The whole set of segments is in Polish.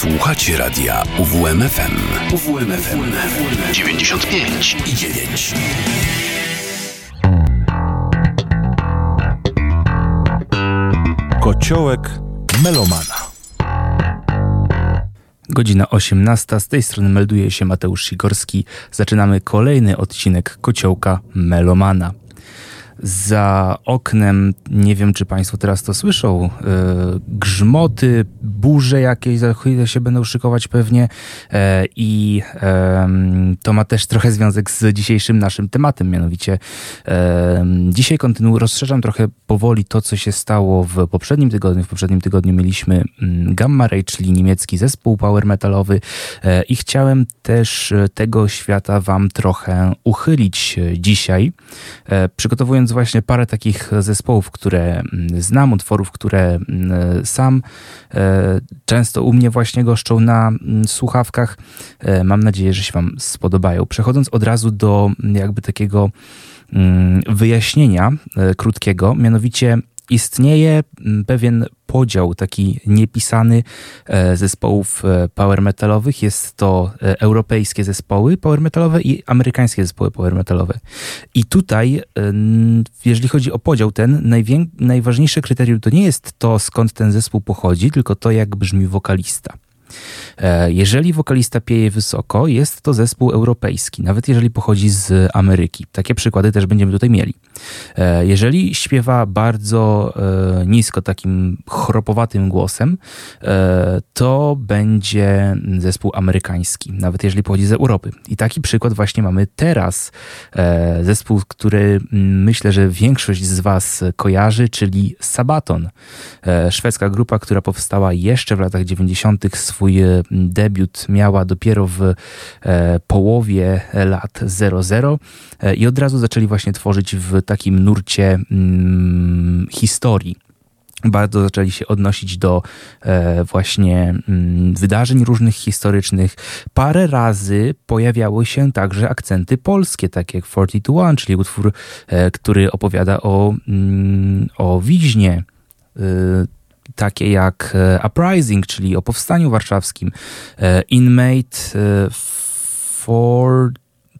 Słuchacie radia UWMFM. UWMFM 95 i 9. Kociołek Melomana. Godzina 18. Z tej strony melduje się Mateusz Sigorski. Zaczynamy kolejny odcinek Kociołka Melomana. Za oknem, nie wiem czy Państwo teraz to słyszą, yy, grzmoty, burze jakieś za chwilę się będą szykować pewnie yy, i to ma też trochę związek z dzisiejszym naszym tematem, mianowicie dzisiaj kontynuuję, rozszerzam trochę powoli to, co się stało w poprzednim tygodniu. W poprzednim tygodniu mieliśmy mm, Gamma Ray, czyli niemiecki zespół power metalowy i chciałem też tego świata Wam trochę uchylić dzisiaj, przygotowując właśnie parę takich zespołów, które mm, znam, utworów, które mm, sam e, często u mnie właśnie goszczą na mm, słuchawkach. E, mam nadzieję, że się Wam spodobają. Przechodząc od razu do jakby takiego wyjaśnienia e, krótkiego, mianowicie istnieje mm, pewien podział taki niepisany e, zespołów e, power metalowych. Jest to e, europejskie zespoły power metalowe i amerykańskie zespoły power metalowe. I tutaj, jeżeli chodzi o podział ten, najważniejsze kryterium to nie jest to, skąd ten zespół pochodzi, tylko to, jak brzmi wokalista. E, jeżeli wokalista pieje wysoko, jest to zespół europejski, nawet jeżeli pochodzi z Ameryki. Takie przykłady też będziemy tutaj mieli. E, jeżeli śpiewa bardzo e, nisko, takim chropowatym głosem, to będzie zespół amerykański, nawet jeżeli pochodzi z Europy. I taki przykład właśnie mamy teraz. Zespół, który myślę, że większość z Was kojarzy, czyli Sabaton. Szwedzka grupa, która powstała jeszcze w latach 90. swój debiut miała dopiero w e, połowie lat 00 e, i od razu zaczęli właśnie tworzyć w takim nurcie mm, historii bardzo zaczęli się odnosić do e, właśnie mm, wydarzeń różnych historycznych. Parę razy pojawiały się także akcenty polskie, takie jak 42 czyli utwór, e, który opowiada o, mm, o Wiźnie. E, takie jak e, Uprising, czyli o powstaniu warszawskim, e, Inmate e, for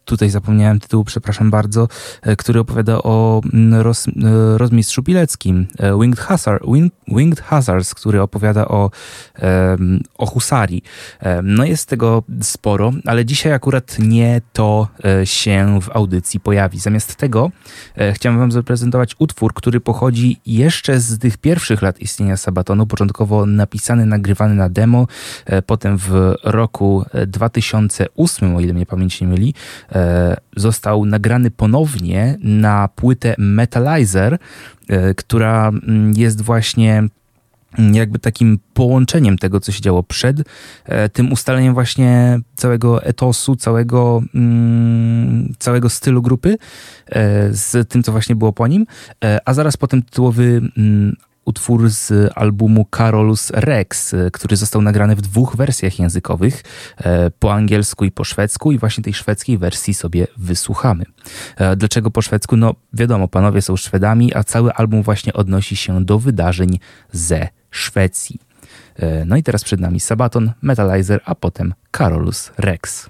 tutaj zapomniałem tytułu, przepraszam bardzo, e, który opowiada o mm, roz, e, rozmistrzu pileckim, e, Winged, Wing, Winged Hussars, który opowiada o, o husarii. No jest tego sporo, ale dzisiaj akurat nie to się w audycji pojawi. Zamiast tego chciałem wam zaprezentować utwór, który pochodzi jeszcze z tych pierwszych lat istnienia Sabatonu, początkowo napisany, nagrywany na demo, potem w roku 2008, o ile mnie pamięć nie myli, został nagrany ponownie na płytę Metalizer, e, która mm, jest właśnie mm, jakby takim połączeniem tego, co się działo przed e, tym ustaleniem właśnie całego etosu, całego, mm, całego stylu grupy z tym, co właśnie było po nim, a zaraz potem tytułowy utwór z albumu Carolus Rex, który został nagrany w dwóch wersjach językowych, e, po angielsku i po szwedzku i właśnie tej szwedzkiej wersji sobie wysłuchamy. E, dlaczego po szwedzku? No wiadomo, panowie są Szwedami, a cały album właśnie odnosi się do wydarzeń ze Szwecji. E, no i teraz przed nami Sabaton, Metalizer, a potem Carolus Rex.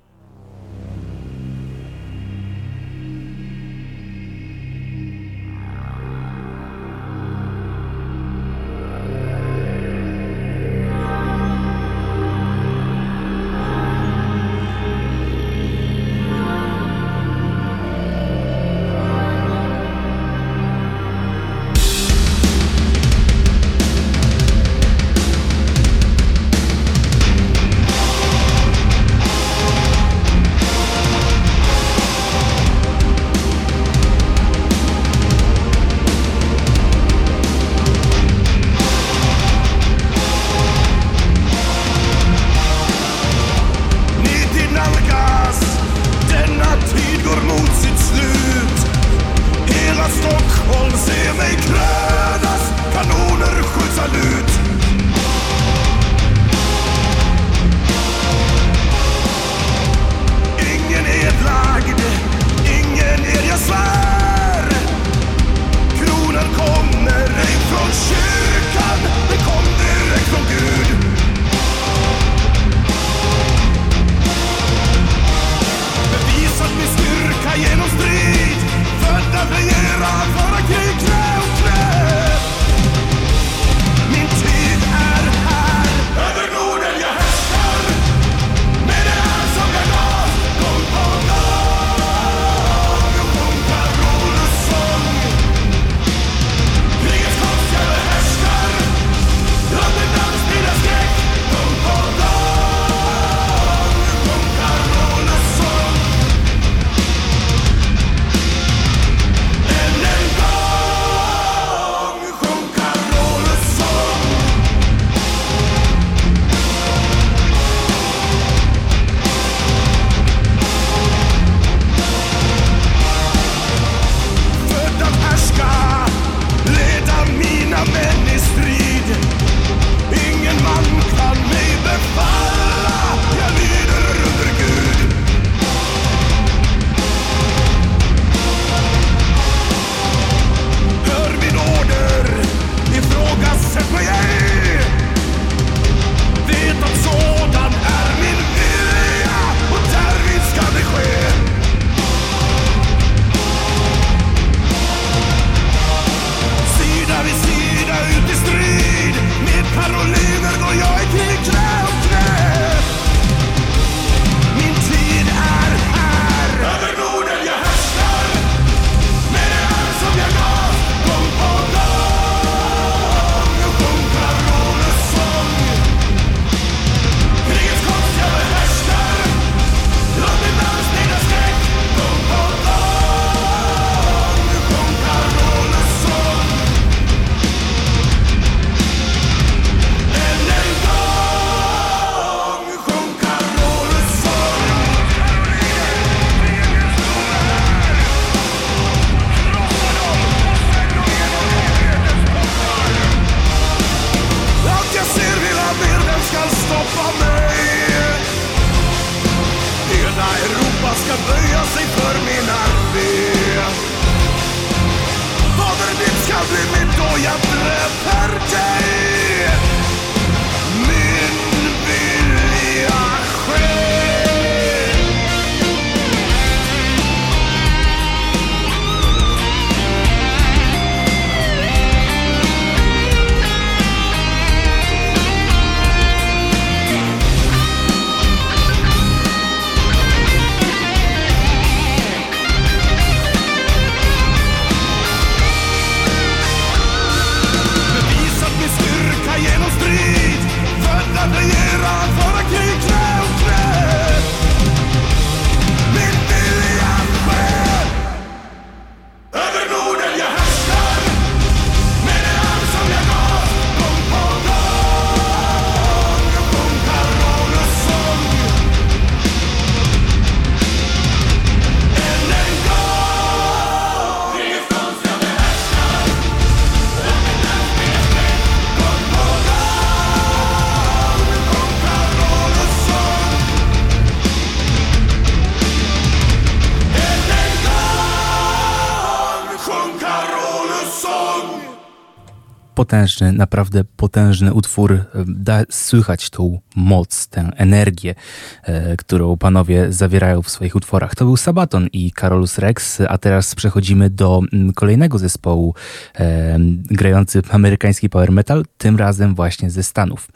potężny, naprawdę potężny utwór. Da słychać tą moc, tę energię, e, którą panowie zawierają w swoich utworach. To był Sabaton i Carolus Rex, a teraz przechodzimy do mm, kolejnego zespołu e, grający amerykański power metal, tym razem właśnie ze Stanów.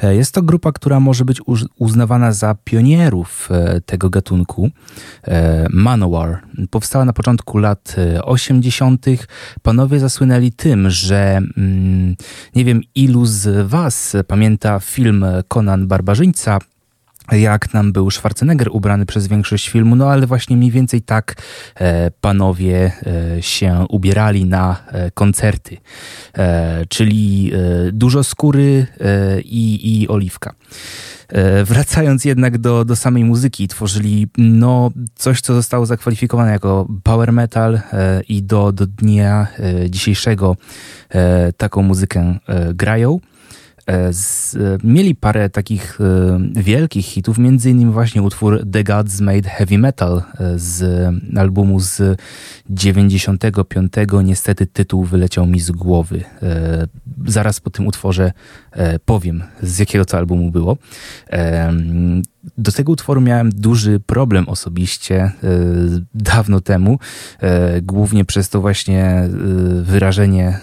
E, jest to grupa, która może być uznawana za pionierów e, tego gatunku. E, Manowar powstała na początku lat 80. E, panowie zasłynęli tym, że mm, nie wiem ilu z Was pamięta film Conan Barbarzyńca, jak nam był Schwarzenegger ubrany przez większość filmu, no ale właśnie mniej więcej tak e, panowie e, się ubierali na e, koncerty, e, czyli e, dużo skóry e, i, i oliwka. Wracając jednak do, do samej muzyki, tworzyli no, coś, co zostało zakwalifikowane jako power metal i do, do dnia dzisiejszego taką muzykę grają. Z, mieli parę takich wielkich hitów, między innymi właśnie utwór The Gods Made Heavy Metal z albumu z 95. Niestety tytuł wyleciał mi z głowy. Zaraz po tym utworze powiem, z jakiego to albumu było. Do tego utworu miałem duży problem osobiście e, dawno temu, e, głównie przez to właśnie e, wyrażenie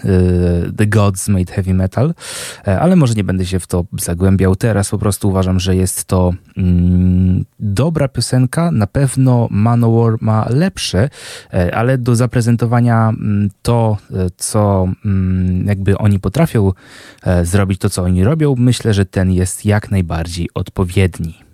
The Gods Made Heavy Metal, ale może nie będę się w to zagłębiał teraz, po prostu uważam, że jest to mm, dobra piosenka, na pewno Manowar ma lepsze, ale do zaprezentowania mm, to, co mm, jakby oni potrafią zrobić, to co oni robią, myślę, że ten jest jak najbardziej odpowiedni.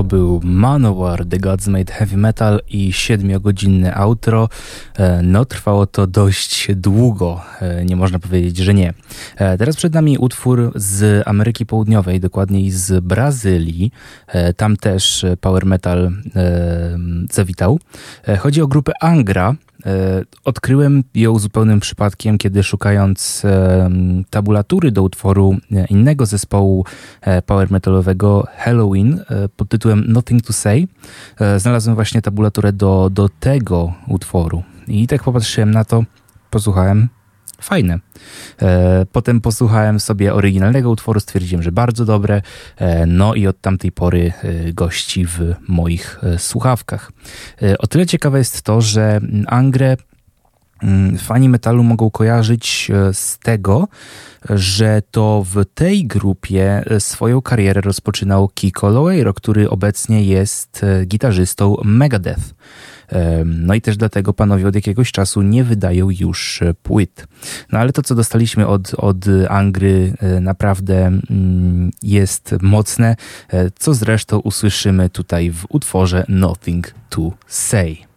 To był Manowar, The Gods Made Heavy Metal i siedmiogodzinne outro. E, no, trwało to dość długo, e, nie można powiedzieć, że nie. E, teraz przed nami utwór z Ameryki Południowej, dokładniej z Brazylii. Tam też power metal zawitał. Chodzi o grupę Angra, odkryłem ją zupełnym przypadkiem, kiedy szukając tabulatury do utworu e, innego zespołu e, power metalowego Halloween pod tytułem Nothing to Say, znalazłem właśnie tabulaturę do, do tego utworu. I tak popatrzyłem na to, posłuchałem, fajne. E, potem posłuchałem sobie oryginalnego utworu, stwierdziłem, że bardzo dobre. E, no i od tamtej pory e, gości w moich słuchawkach. O tyle ciekawe jest to, że Angre mm, fani metalu mogą kojarzyć z tego, że to w tej grupie swoją karierę rozpoczynał Kiko Loeiro, który obecnie jest gitarzystą Megadeth. No i też dlatego panowie od jakiegoś czasu nie wydają już e, płyt. No ale to, co dostaliśmy od, od Angry, e, naprawdę mm, jest mocne, e, co zresztą usłyszymy tutaj w utworze Nothing to Say.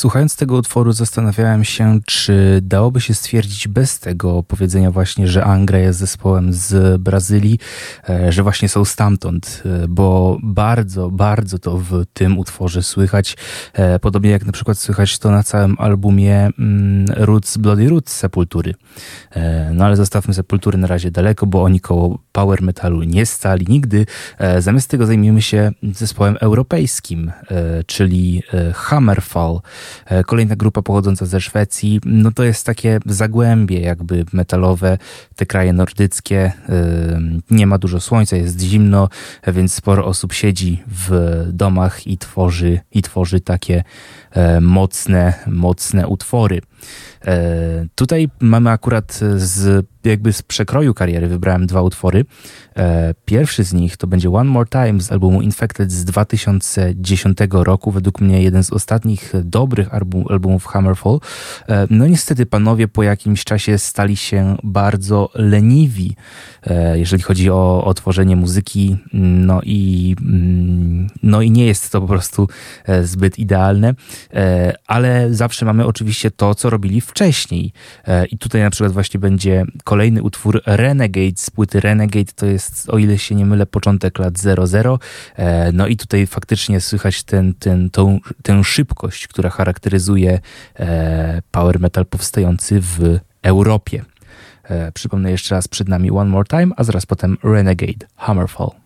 Słuchając tego utworu zastanawiałem się, czy dałoby się stwierdzić bez tego powiedzenia właśnie, że Angra jest zespołem z Brazylii, e, że właśnie są stamtąd, e, bo bardzo, bardzo to w tym utworze słychać, e, podobnie jak na przykład słychać to na całym albumie mm, Roots Bloody Roots Sepultury. No ale zostawmy Sepultury na razie daleko, bo oni koło power metalu nie stali nigdy. Zamiast tego zajmiemy się zespołem europejskim, czyli Hammerfall. E, kolejna grupa pochodząca ze Szwecji, no to jest takie zagłębie jakby metalowe, te kraje nordyckie. E, nie ma dużo słońca, jest zimno, więc sporo osób siedzi w domach i tworzy, i tworzy takie e, mocne, mocne utwory. Tutaj mamy akurat z jakby z przekroju kariery wybrałem dwa utwory. E, pierwszy z nich to będzie One More Time z albumu Infected z 2010 roku. Według mnie jeden z ostatnich dobrych album, albumów Hammerfall. E, no niestety panowie po jakimś czasie stali się bardzo leniwi, e, jeżeli chodzi o, o tworzenie muzyki. No i, mm, no i nie jest to po prostu zbyt idealne, ale zawsze mamy oczywiście to, co robili wcześniej. I tutaj na przykład właśnie będzie kolejny utwór Renegade z płyty Renegade. To jest, o ile się nie mylę, początek lat 00. E, no i tutaj faktycznie słychać ten, ten, tą, tę szybkość, która charakteryzuje e, power metal powstający w Europie. E, przypomnę jeszcze raz przed nami One More Time, a zaraz potem Renegade, Hammerfall.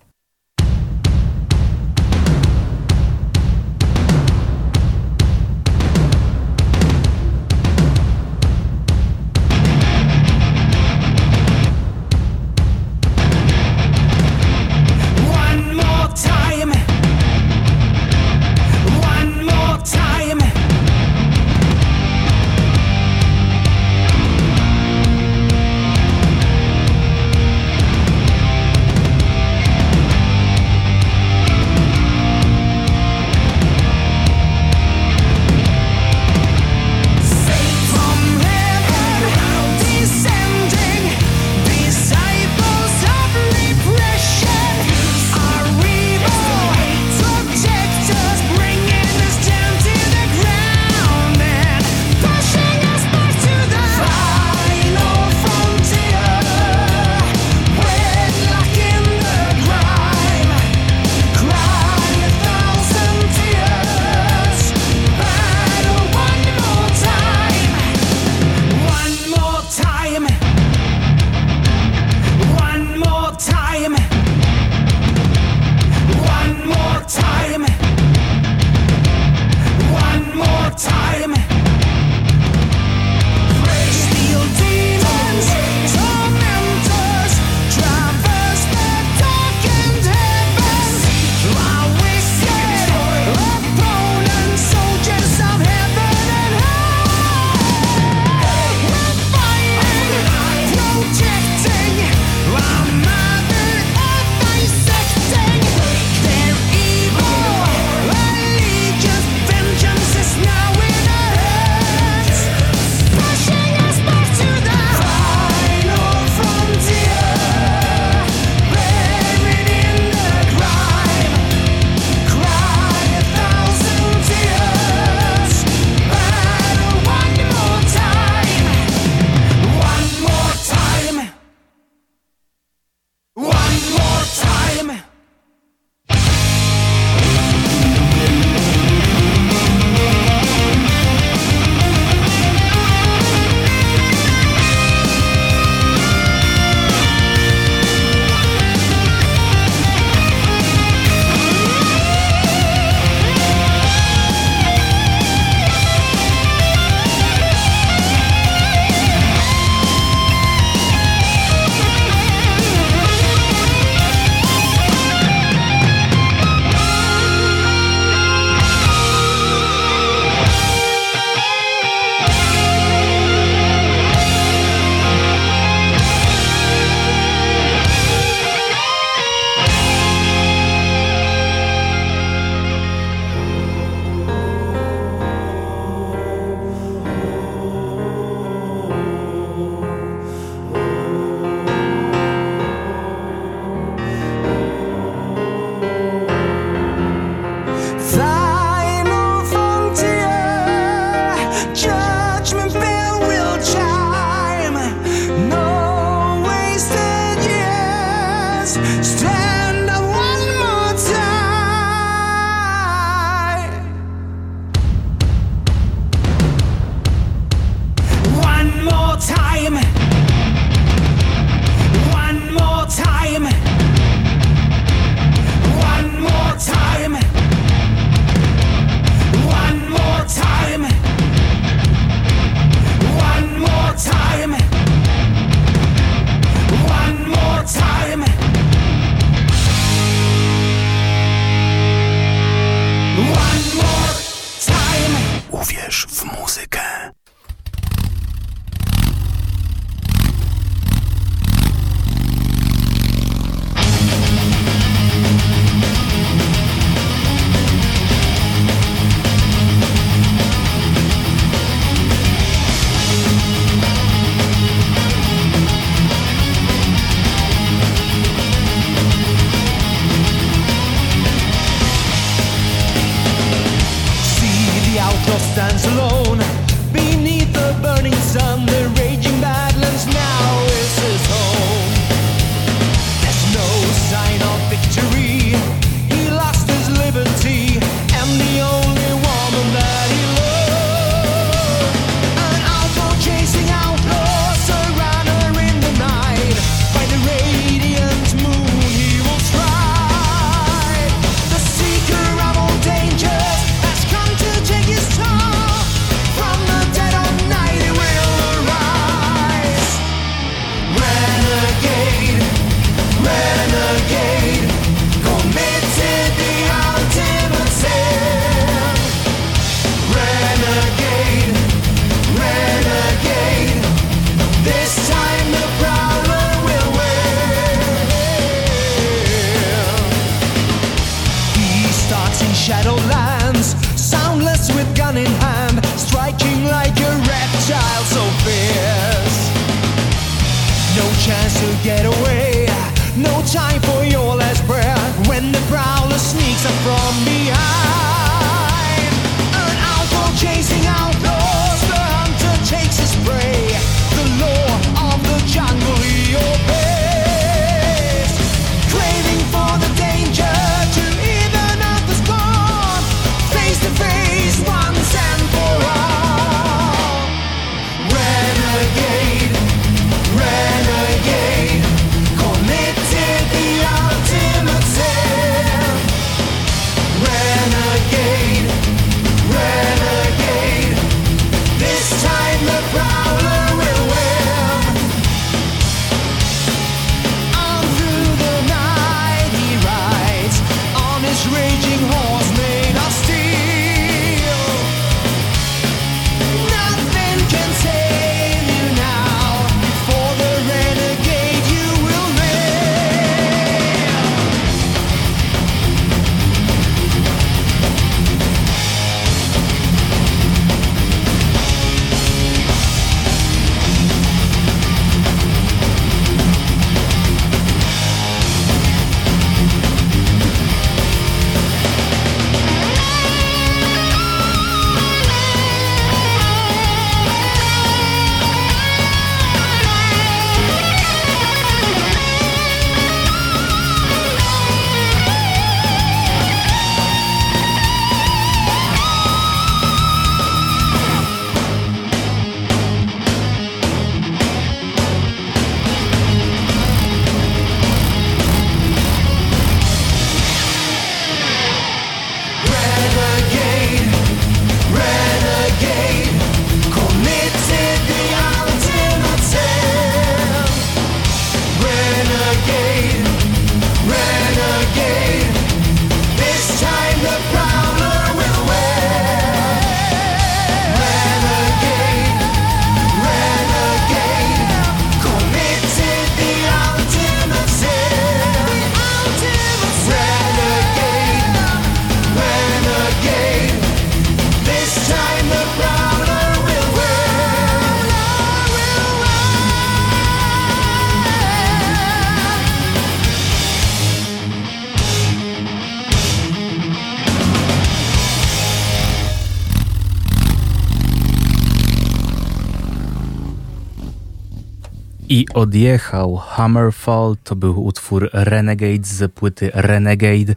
I odjechał. Hammerfall to był utwór Renegade z płyty Renegade.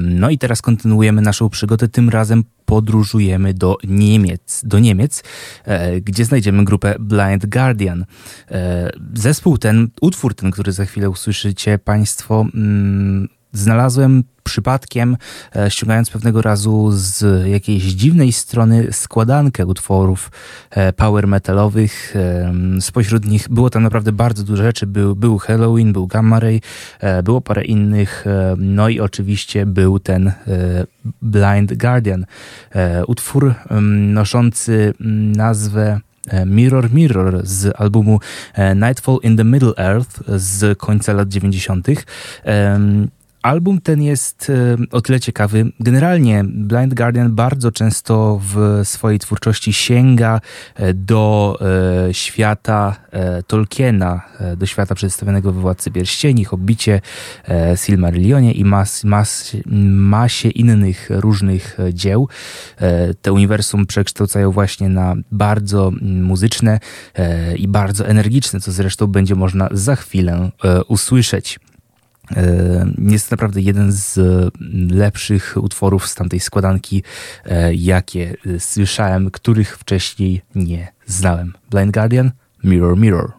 No i teraz kontynuujemy naszą przygodę. Tym razem podróżujemy do Niemiec, do Niemiec, e, gdzie znajdziemy grupę Blind Guardian. E, zespół ten, utwór ten, który za chwilę usłyszycie Państwo, mm, znalazłem przypadkiem, e, ściągając pewnego razu z jakiejś dziwnej strony składankę utworów e, power metalowych. E, spośród nich było tam naprawdę bardzo dużo rzeczy. Był, był Halloween, był Gamma Ray, było parę innych, no i oczywiście był ten Blind Guardian. Utwór noszący nazwę Mirror Mirror z albumu Nightfall in the Middle Earth z końca lat 90. Album ten jest e, o tyle ciekawy. Generalnie Blind Guardian bardzo często w swojej twórczości sięga e, do e, świata Tolkiena, do świata przedstawionego we Władcy Pierścieni, Hobbicie, Silmarillionie i mas, mas, masie innych różnych dzieł. Te uniwersum przekształcają właśnie na bardzo muzyczne i bardzo energiczne, co zresztą będzie można za chwilę usłyszeć. E, jest naprawdę jeden z lepszych utworów z tamtej składanki, e, jakie słyszałem, których wcześniej nie znałem. Blind Guardian, Mirror Mirror.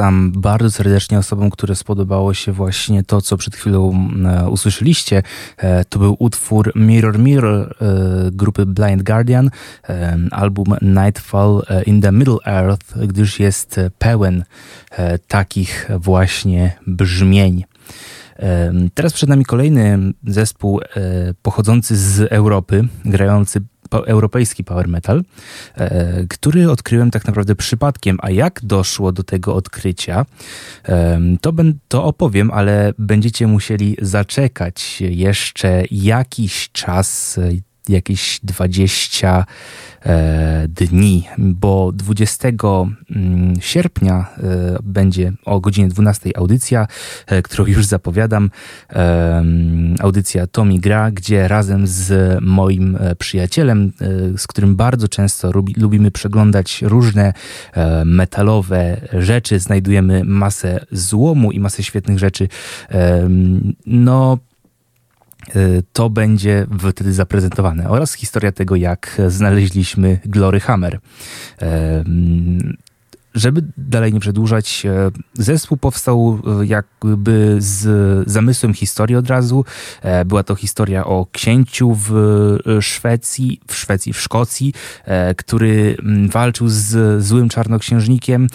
Polecam bardzo serdecznie osobom, które spodobało się właśnie to, co przed chwilą e, usłyszeliście. E, to był utwór Mirror Mirror e, grupy Blind Guardian, album Nightfall in the Middle Earth, gdyż jest pełen takich właśnie brzmień. Teraz przed nami kolejny zespół pochodzący z Europy, grający europejski power metal, e, który odkryłem tak naprawdę przypadkiem. A jak doszło do tego odkrycia, to, to opowiem, ale będziecie musieli zaczekać jeszcze jakiś czas, jakieś 20 e, dni, bo 20 mm, sierpnia e, będzie o godzinie 12 audycja, e, którą już zapowiadam. Audycja Tommy Gra, gdzie razem z moim przyjacielem, z którym bardzo często lubimy przeglądać różne metalowe rzeczy, znajdujemy masę złomu i masę świetnych rzeczy. No, Y, to będzie wtedy zaprezentowane oraz historia tego, jak znaleźliśmy Glory Hammer. Żeby dalej nie przedłużać, e, zespół powstał e, jakby z zamysłem historii od razu. E, była to historia o księciu w Szwecji, w Szwecji, w Szkocji, który mm, walczył z złym czarnoksiężnikiem.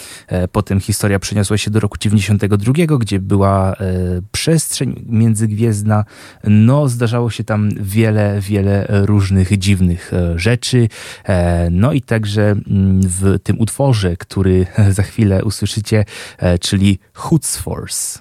Potem historia przeniosła się do roku 92, gdzie była przestrzeń międzygwiezdna. No, zdarzało się tam wiele, wiele różnych dziwnych rzeczy. No i także mm, w tym utworze, który za chwilę usłyszycie, e, czyli Hoots Force.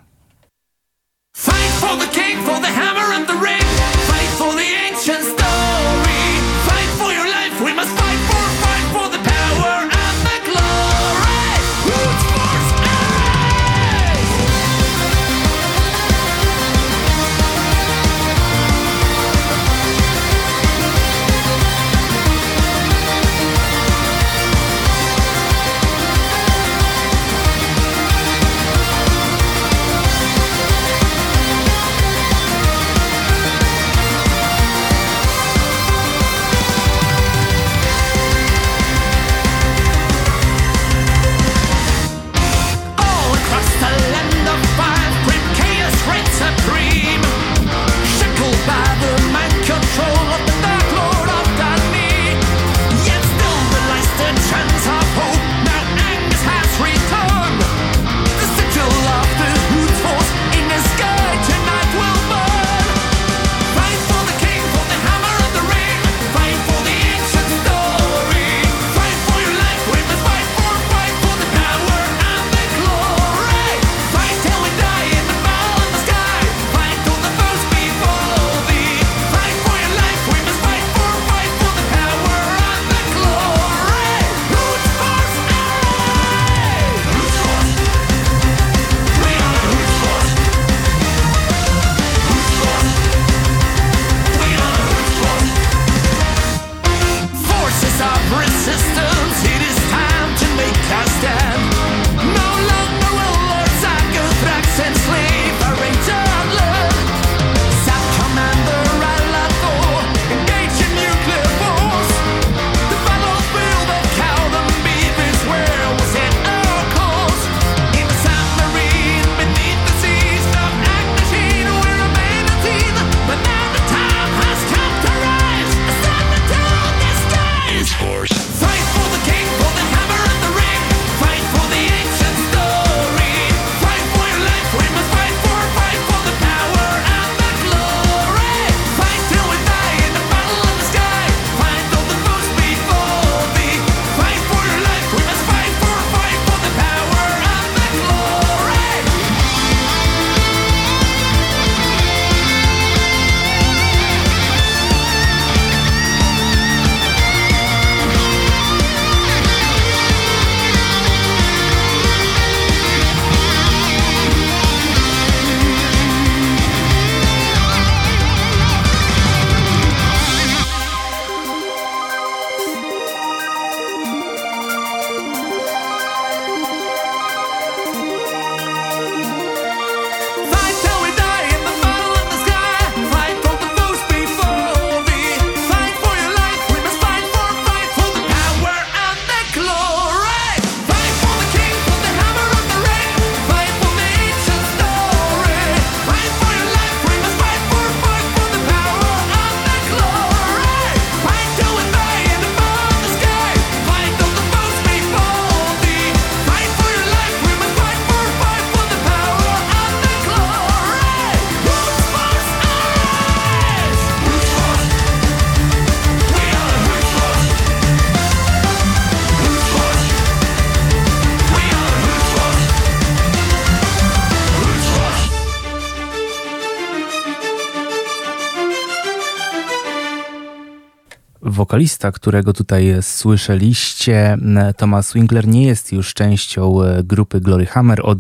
Wokalista, którego tutaj słyszeliście, Thomas Winkler, nie jest już częścią grupy Glory Hammer od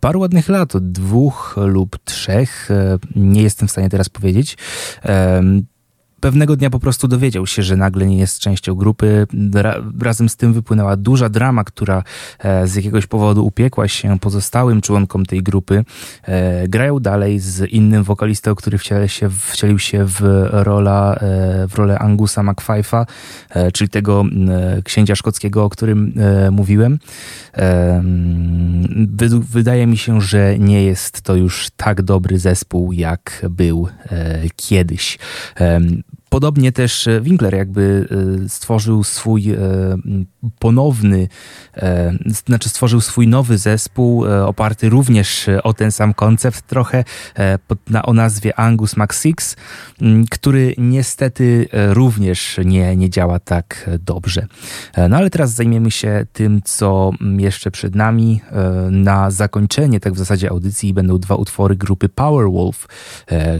paru ładnych lat, od dwóch lub trzech. Nie jestem w stanie teraz powiedzieć pewnego dnia po prostu dowiedział się, że nagle nie jest częścią grupy. Ra razem z tym wypłynęła duża drama, która e, z jakiegoś powodu upiekła się pozostałym członkom tej grupy. E, grają dalej z innym wokalistą, który się, wcielił się w, rola, e, w rolę Angusa McFife'a, e, czyli tego e, księcia szkockiego, o którym e, mówiłem. wydaje mi się, że nie jest to już tak dobry zespół, jak był kiedyś. Podobnie też e, Winkler jakby e, stworzył swój e, ponowny, znaczy stworzył swój nowy zespół oparty również o ten sam koncept trochę o nazwie Angus Max Six, który niestety również nie, nie działa tak dobrze. No ale teraz zajmiemy się tym, co jeszcze przed nami. Na zakończenie, tak w zasadzie audycji, będą dwa utwory grupy Powerwolf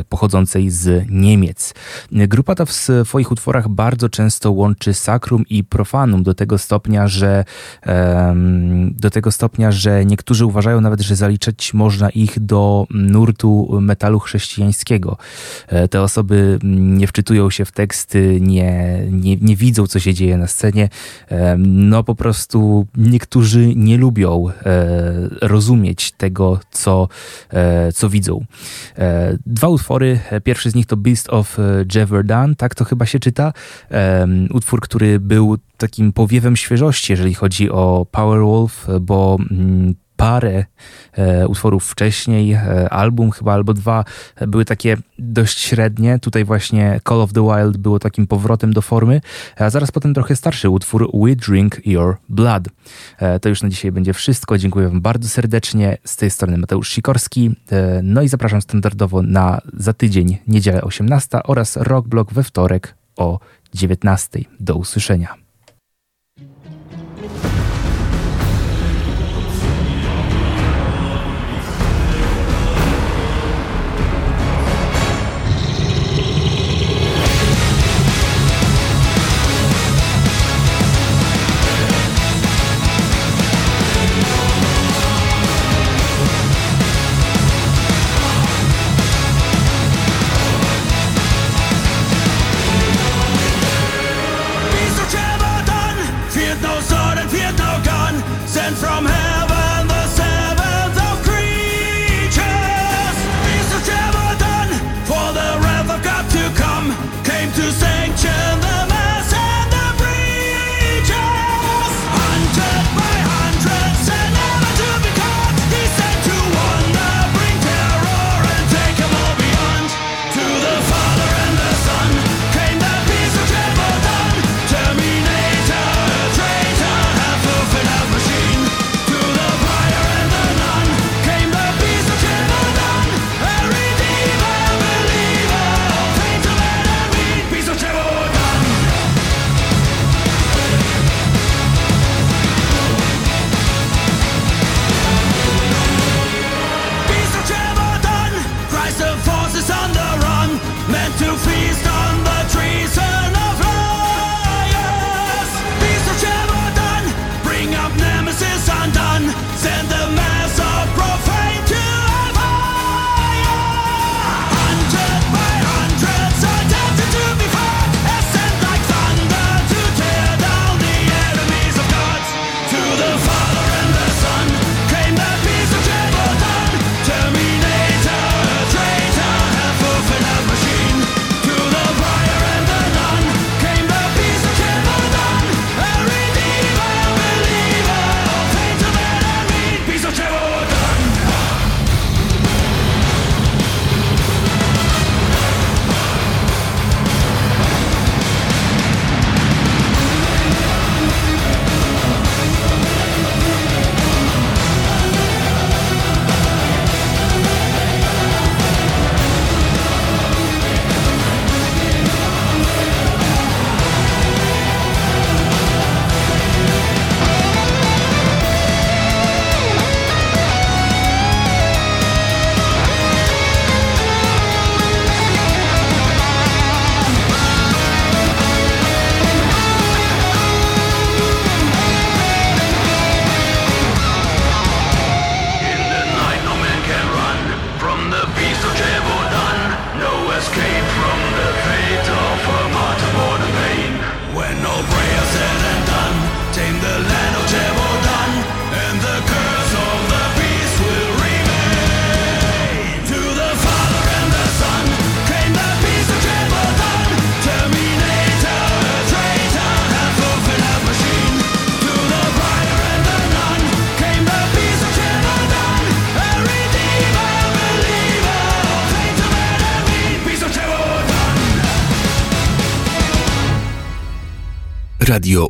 pochodzącej z Niemiec. Grupa ta w swoich utworach bardzo często łączy sakrum i profanum do tego stopnia, że do tego stopnia, że niektórzy uważają nawet, że zaliczać można ich do nurtu metalu chrześcijańskiego. E, te osoby nie wczytują się w teksty, nie, nie, nie widzą, co się dzieje na scenie. No po prostu niektórzy nie lubią e, rozumieć tego, co, e, co widzą. Dwa utwory. Pierwszy z nich to Beast of Jeverdan, tak to chyba się czyta. Um, utwór, który był takim powiewem świeżości, jeżeli chodzi o Powerwolf, bo mm, parę e, utworów wcześniej, e, album chyba albo dwa, e, były takie dość średnie. Tutaj właśnie Call of the Wild było takim powrotem do formy, a zaraz potem trochę starszy utwór We Drink Your Blood. E, to już na dzisiaj będzie wszystko. Dziękuję Wam bardzo serdecznie. Z tej strony Mateusz Sikorski. E, no i zapraszam standardowo na za tydzień, niedzielę 18 oraz Rock Block we wtorek o 19. Do usłyszenia.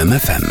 Słuchacie